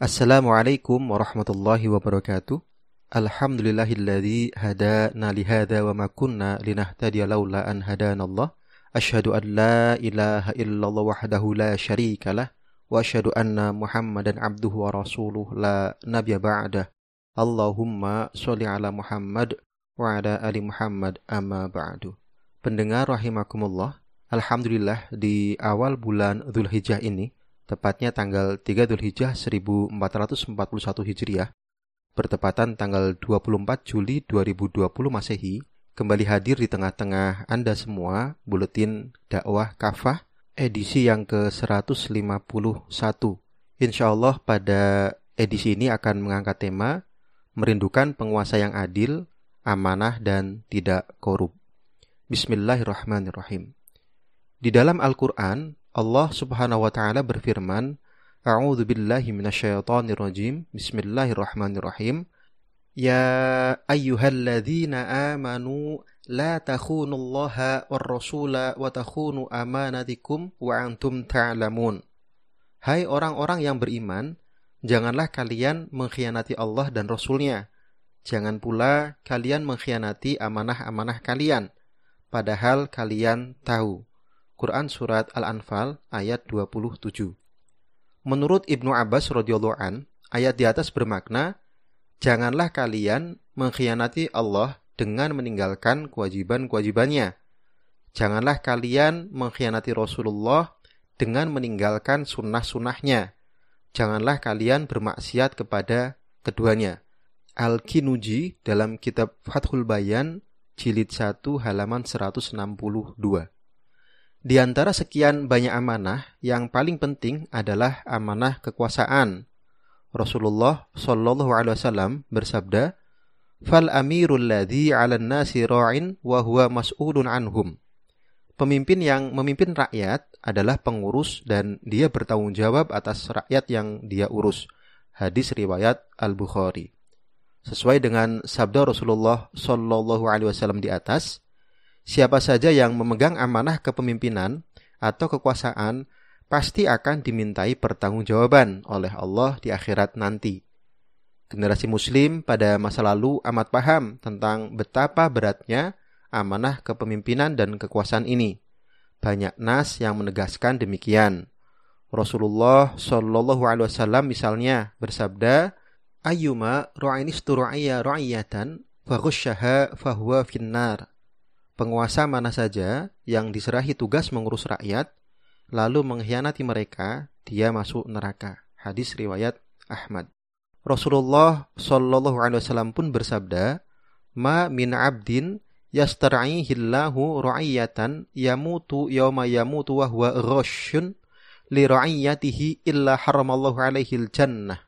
Assalamualaikum warahmatullahi wabarakatuh. Alhamdulillahilladzi hadana lihada wa ma kunna linahtadiya laula an hadanallah. Asyhadu an la ilaha illallah wahdahu la syarikalah wa asyhadu anna Muhammadan abduhu wa rasuluh la nabiyya ba'dah. Allahumma sholli ala Muhammad wa ala ali Muhammad amma ba'du. Pendengar rahimakumullah, alhamdulillah di awal bulan Dzulhijjah ini tepatnya tanggal 3 Dzulhijjah 1441 Hijriah, bertepatan tanggal 24 Juli 2020 Masehi, kembali hadir di tengah-tengah Anda semua Buletin Dakwah Kafah edisi yang ke-151. Insya Allah pada edisi ini akan mengangkat tema Merindukan penguasa yang adil, amanah, dan tidak korup. Bismillahirrahmanirrahim. Di dalam Al-Quran, Allah Subhanahu wa taala berfirman, A'udzu billahi minasyaitonir rajim. Bismillahirrahmanirrahim. Ya ayyuhalladzina amanu la takhunullaha war rasula wa takhunu amanatikum wa antum ta'lamun. Hai orang-orang yang beriman, janganlah kalian mengkhianati Allah dan Rasulnya. Jangan pula kalian mengkhianati amanah-amanah kalian, padahal kalian tahu. Quran Surat Al-Anfal ayat 27. Menurut Ibnu Abbas radhiyallahu an, ayat di atas bermakna, Janganlah kalian mengkhianati Allah dengan meninggalkan kewajiban-kewajibannya. Janganlah kalian mengkhianati Rasulullah dengan meninggalkan sunnah-sunnahnya. Janganlah kalian bermaksiat kepada keduanya. Al-Kinuji dalam kitab Fathul Bayan jilid 1 halaman 162. Di antara sekian banyak amanah, yang paling penting adalah amanah kekuasaan. Rasulullah Shallallahu Alaihi Wasallam bersabda, "Fal amirul ladzi 'alan nasi ra'in wa huwa anhum." Pemimpin yang memimpin rakyat adalah pengurus dan dia bertanggung jawab atas rakyat yang dia urus. Hadis riwayat Al-Bukhari. Sesuai dengan sabda Rasulullah Shallallahu Alaihi Wasallam di atas, Siapa saja yang memegang amanah kepemimpinan atau kekuasaan pasti akan dimintai pertanggungjawaban oleh Allah di akhirat nanti. Generasi muslim pada masa lalu amat paham tentang betapa beratnya amanah kepemimpinan dan kekuasaan ini. Banyak nas yang menegaskan demikian. Rasulullah Shallallahu Alaihi Wasallam misalnya bersabda, "Ayyuma ru'ainis turu'iyya ru'iyatan faghusyaha fahuwa finnar." Penguasa mana saja yang diserahi tugas mengurus rakyat, lalu mengkhianati mereka, dia masuk neraka. Hadis riwayat Ahmad. Rasulullah Shallallahu Alaihi Wasallam pun bersabda, "Ma min abdin yastar'ihillahu ra'iyatan yamutu yawma yamutu wa huwa ghasyun li ra'iyatihi illa haramallahu alaihi jannah."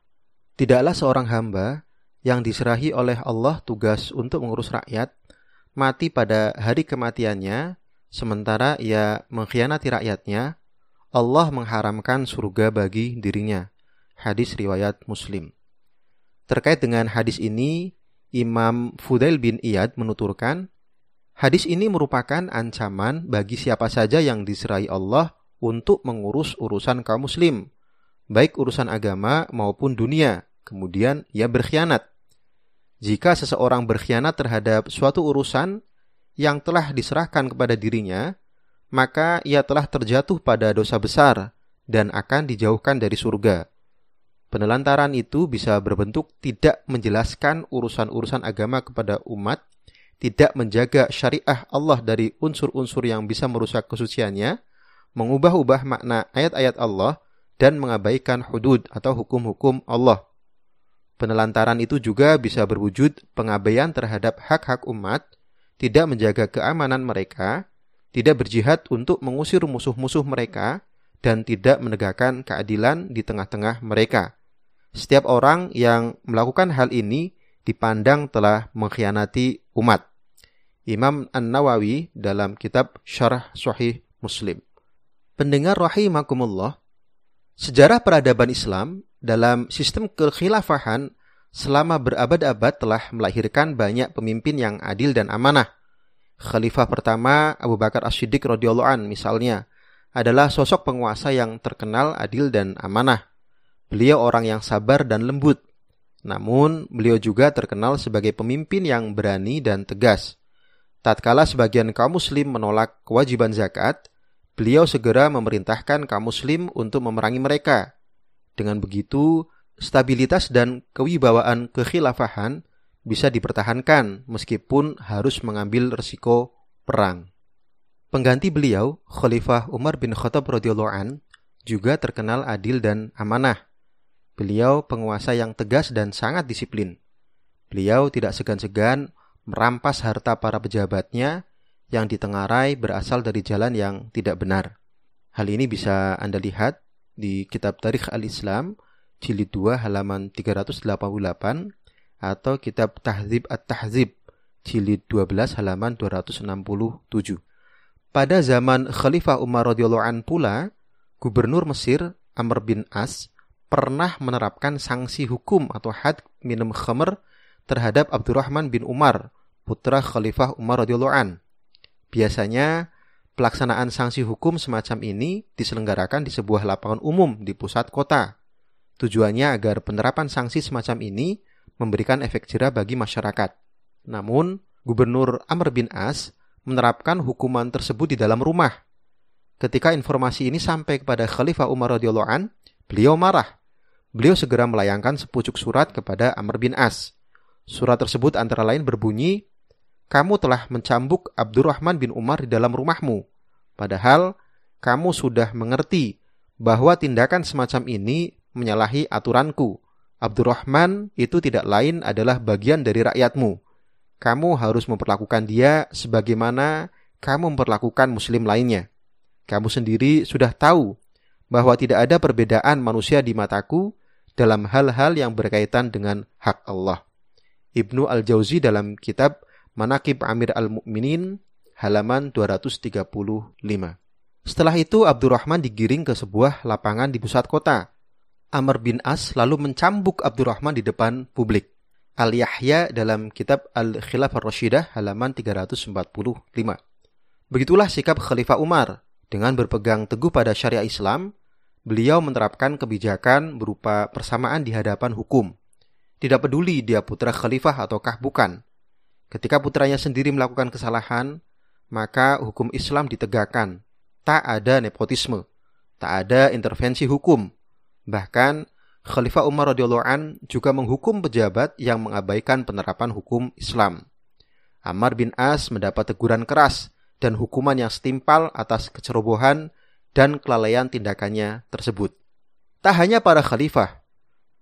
Tidaklah seorang hamba yang diserahi oleh Allah tugas untuk mengurus rakyat mati pada hari kematiannya, sementara ia mengkhianati rakyatnya, Allah mengharamkan surga bagi dirinya. Hadis riwayat Muslim. Terkait dengan hadis ini, Imam Fudail bin Iyad menuturkan, hadis ini merupakan ancaman bagi siapa saja yang diserai Allah untuk mengurus urusan kaum muslim, baik urusan agama maupun dunia, kemudian ia berkhianat. Jika seseorang berkhianat terhadap suatu urusan yang telah diserahkan kepada dirinya, maka ia telah terjatuh pada dosa besar dan akan dijauhkan dari surga. Penelantaran itu bisa berbentuk tidak menjelaskan urusan-urusan agama kepada umat, tidak menjaga syariah Allah dari unsur-unsur yang bisa merusak kesuciannya, mengubah-ubah makna ayat-ayat Allah, dan mengabaikan hudud atau hukum-hukum Allah. Penelantaran itu juga bisa berwujud pengabaian terhadap hak-hak umat, tidak menjaga keamanan mereka, tidak berjihad untuk mengusir musuh-musuh mereka, dan tidak menegakkan keadilan di tengah-tengah mereka. Setiap orang yang melakukan hal ini dipandang telah mengkhianati umat. Imam An-Nawawi dalam kitab Syarah Sahih Muslim. Pendengar rahimakumullah, sejarah peradaban Islam dalam sistem kekhilafahan selama berabad-abad telah melahirkan banyak pemimpin yang adil dan amanah. Khalifah pertama Abu Bakar As-Siddiq radhiyallahu an misalnya adalah sosok penguasa yang terkenal adil dan amanah. Beliau orang yang sabar dan lembut. Namun, beliau juga terkenal sebagai pemimpin yang berani dan tegas. Tatkala sebagian kaum muslim menolak kewajiban zakat, beliau segera memerintahkan kaum muslim untuk memerangi mereka. Dengan begitu, stabilitas dan kewibawaan kekhilafahan bisa dipertahankan meskipun harus mengambil resiko perang. Pengganti beliau, Khalifah Umar bin Khattab radhiyallahu an, juga terkenal adil dan amanah. Beliau penguasa yang tegas dan sangat disiplin. Beliau tidak segan-segan merampas harta para pejabatnya yang ditengarai berasal dari jalan yang tidak benar. Hal ini bisa Anda lihat di kitab Tarikh Al-Islam jilid 2 halaman 388 atau kitab Tahzib At-Tahzib jilid 12 halaman 267. Pada zaman Khalifah Umar radhiyallahu an pula, Gubernur Mesir Amr bin As pernah menerapkan sanksi hukum atau had minum khamr terhadap Abdurrahman bin Umar, putra Khalifah Umar radhiyallahu an. Biasanya pelaksanaan sanksi hukum semacam ini diselenggarakan di sebuah lapangan umum di pusat kota. Tujuannya agar penerapan sanksi semacam ini memberikan efek jerah bagi masyarakat. Namun, Gubernur Amr bin As menerapkan hukuman tersebut di dalam rumah. Ketika informasi ini sampai kepada Khalifah Umar radhiyallahu an, beliau marah beliau segera melayangkan sepucuk surat kepada Amr bin As. Surat tersebut antara lain berbunyi, Kamu telah mencambuk Abdurrahman bin Umar di dalam rumahmu, padahal kamu sudah mengerti bahwa tindakan semacam ini menyalahi aturanku. Abdurrahman itu tidak lain adalah bagian dari rakyatmu. Kamu harus memperlakukan dia sebagaimana kamu memperlakukan muslim lainnya. Kamu sendiri sudah tahu bahwa tidak ada perbedaan manusia di mataku dalam hal-hal yang berkaitan dengan hak Allah. Ibnu Al-Jauzi dalam kitab Manakib Amir Al-Mu'minin halaman 235. Setelah itu Abdurrahman digiring ke sebuah lapangan di pusat kota. Amr bin As lalu mencambuk Abdurrahman di depan publik. Al-Yahya dalam kitab Al-Khilafah Rashidah halaman 345. Begitulah sikap Khalifah Umar. Dengan berpegang teguh pada syariah Islam, beliau menerapkan kebijakan berupa persamaan di hadapan hukum. Tidak peduli dia putra khalifah ataukah bukan. Ketika putranya sendiri melakukan kesalahan, maka hukum Islam ditegakkan. Tak ada nepotisme, tak ada intervensi hukum. Bahkan Khalifah Umar radhiyallahu an juga menghukum pejabat yang mengabaikan penerapan hukum Islam. Ammar bin As mendapat teguran keras dan hukuman yang setimpal atas kecerobohan dan kelalaian tindakannya tersebut. Tak hanya para khalifah,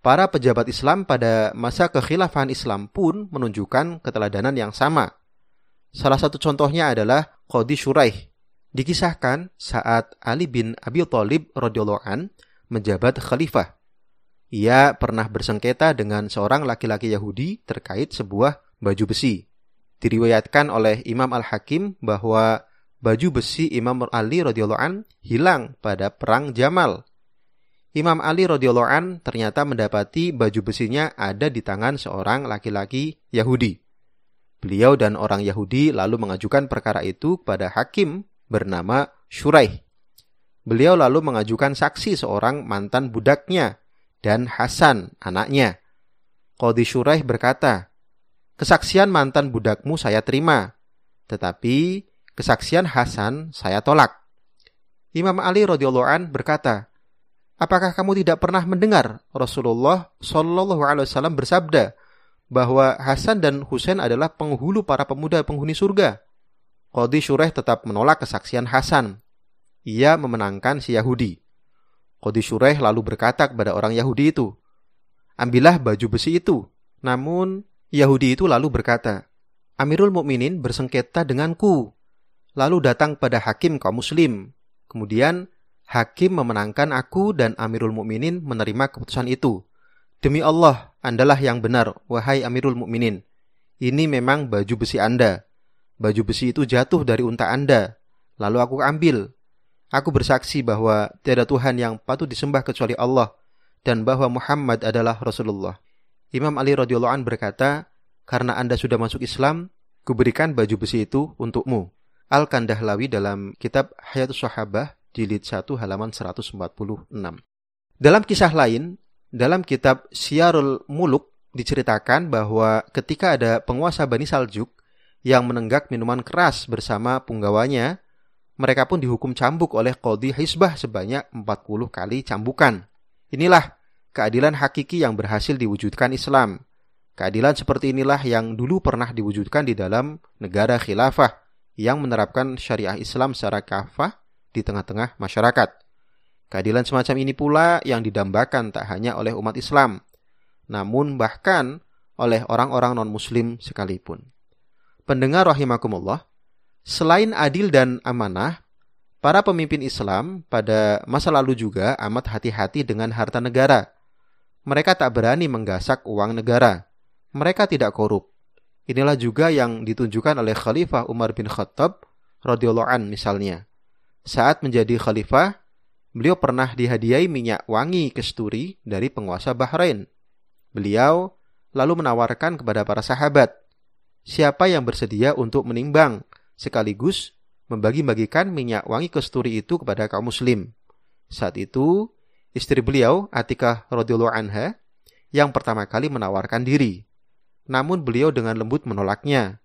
para pejabat Islam pada masa kekhilafahan Islam pun menunjukkan keteladanan yang sama. Salah satu contohnya adalah Qadi Shuraih. Dikisahkan saat Ali bin Abi Thalib radhiyallahu menjabat khalifah. Ia pernah bersengketa dengan seorang laki-laki Yahudi terkait sebuah baju besi. Diriwayatkan oleh Imam Al-Hakim bahwa baju besi Imam Ali radhiyallahu an hilang pada perang Jamal. Imam Ali radhiyallahu an ternyata mendapati baju besinya ada di tangan seorang laki-laki Yahudi. Beliau dan orang Yahudi lalu mengajukan perkara itu pada hakim bernama Shuraih. Beliau lalu mengajukan saksi seorang mantan budaknya dan Hasan anaknya. Qadi Shuraih berkata, Kesaksian mantan budakmu saya terima, tetapi kesaksian Hasan saya tolak. Imam Ali radhiyallahu an berkata, Apakah kamu tidak pernah mendengar Rasulullah Shallallahu alaihi wasallam bersabda bahwa Hasan dan Husain adalah penghulu para pemuda penghuni surga? Qadi Shureh tetap menolak kesaksian Hasan. Ia memenangkan si Yahudi. Qadi Shureh lalu berkata kepada orang Yahudi itu, Ambillah baju besi itu. Namun Yahudi itu lalu berkata, Amirul Mukminin bersengketa denganku lalu datang pada hakim kaum muslim. Kemudian hakim memenangkan aku dan Amirul Mukminin menerima keputusan itu. Demi Allah, Andalah yang benar, wahai Amirul Mukminin. Ini memang baju besi Anda. Baju besi itu jatuh dari unta Anda. Lalu aku ambil. Aku bersaksi bahwa tiada Tuhan yang patut disembah kecuali Allah dan bahwa Muhammad adalah Rasulullah. Imam Ali radhiyallahu an berkata, "Karena Anda sudah masuk Islam, kuberikan baju besi itu untukmu." Al-Kandahlawi dalam kitab Hayatus Sahabah jilid 1 halaman 146. Dalam kisah lain, dalam kitab Syiarul Muluk diceritakan bahwa ketika ada penguasa Bani Saljuk yang menenggak minuman keras bersama punggawanya, mereka pun dihukum cambuk oleh Qadi Hisbah sebanyak 40 kali cambukan. Inilah keadilan hakiki yang berhasil diwujudkan Islam. Keadilan seperti inilah yang dulu pernah diwujudkan di dalam negara khilafah yang menerapkan syariah Islam secara kafah di tengah-tengah masyarakat. Keadilan semacam ini pula yang didambakan tak hanya oleh umat Islam, namun bahkan oleh orang-orang non-muslim sekalipun. Pendengar rahimakumullah, selain adil dan amanah, para pemimpin Islam pada masa lalu juga amat hati-hati dengan harta negara. Mereka tak berani menggasak uang negara. Mereka tidak korup. Inilah juga yang ditunjukkan oleh Khalifah Umar bin Khattab radhiyallahu misalnya. Saat menjadi khalifah, beliau pernah dihadiahi minyak wangi kesturi dari penguasa Bahrain. Beliau lalu menawarkan kepada para sahabat, siapa yang bersedia untuk menimbang sekaligus membagi-bagikan minyak wangi kesturi itu kepada kaum muslim. Saat itu, istri beliau, Atikah radhiyallahu anha, yang pertama kali menawarkan diri. Namun beliau dengan lembut menolaknya.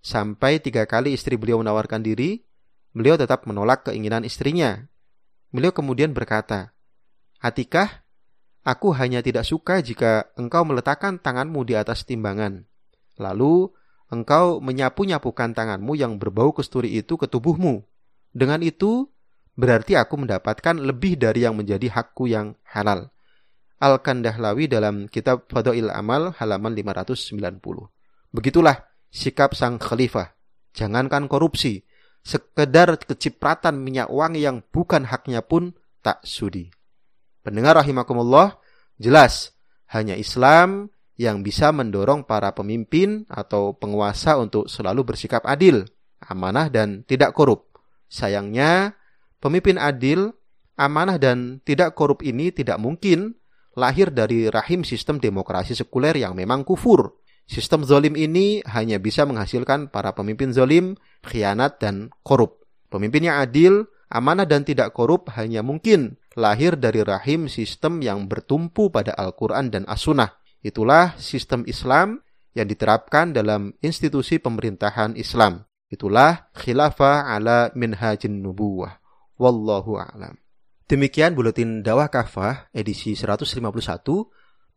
Sampai tiga kali istri beliau menawarkan diri, beliau tetap menolak keinginan istrinya. Beliau kemudian berkata, Atikah, aku hanya tidak suka jika engkau meletakkan tanganmu di atas timbangan. Lalu engkau menyapu-nyapukan tanganmu yang berbau kesturi itu ke tubuhmu. Dengan itu, berarti aku mendapatkan lebih dari yang menjadi hakku yang halal. Al-Kandahlawi dalam kitab Fadail Amal halaman 590. Begitulah sikap sang khalifah. Jangankan korupsi, sekedar kecipratan minyak wangi yang bukan haknya pun tak sudi. Pendengar rahimakumullah, jelas hanya Islam yang bisa mendorong para pemimpin atau penguasa untuk selalu bersikap adil, amanah dan tidak korup. Sayangnya, pemimpin adil, amanah dan tidak korup ini tidak mungkin lahir dari rahim sistem demokrasi sekuler yang memang kufur. Sistem zolim ini hanya bisa menghasilkan para pemimpin zolim, khianat, dan korup. Pemimpin yang adil, amanah, dan tidak korup hanya mungkin lahir dari rahim sistem yang bertumpu pada Al-Quran dan As-Sunnah. Itulah sistem Islam yang diterapkan dalam institusi pemerintahan Islam. Itulah khilafah ala minhajin nubuwah. Wallahu a'lam. Demikian buletin dakwah kafah edisi 151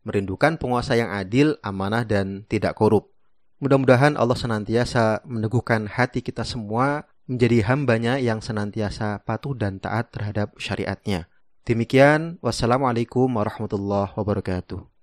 merindukan penguasa yang adil, amanah, dan tidak korup. Mudah-mudahan Allah senantiasa meneguhkan hati kita semua menjadi hambanya yang senantiasa patuh dan taat terhadap syariatnya. Demikian, wassalamualaikum warahmatullahi wabarakatuh.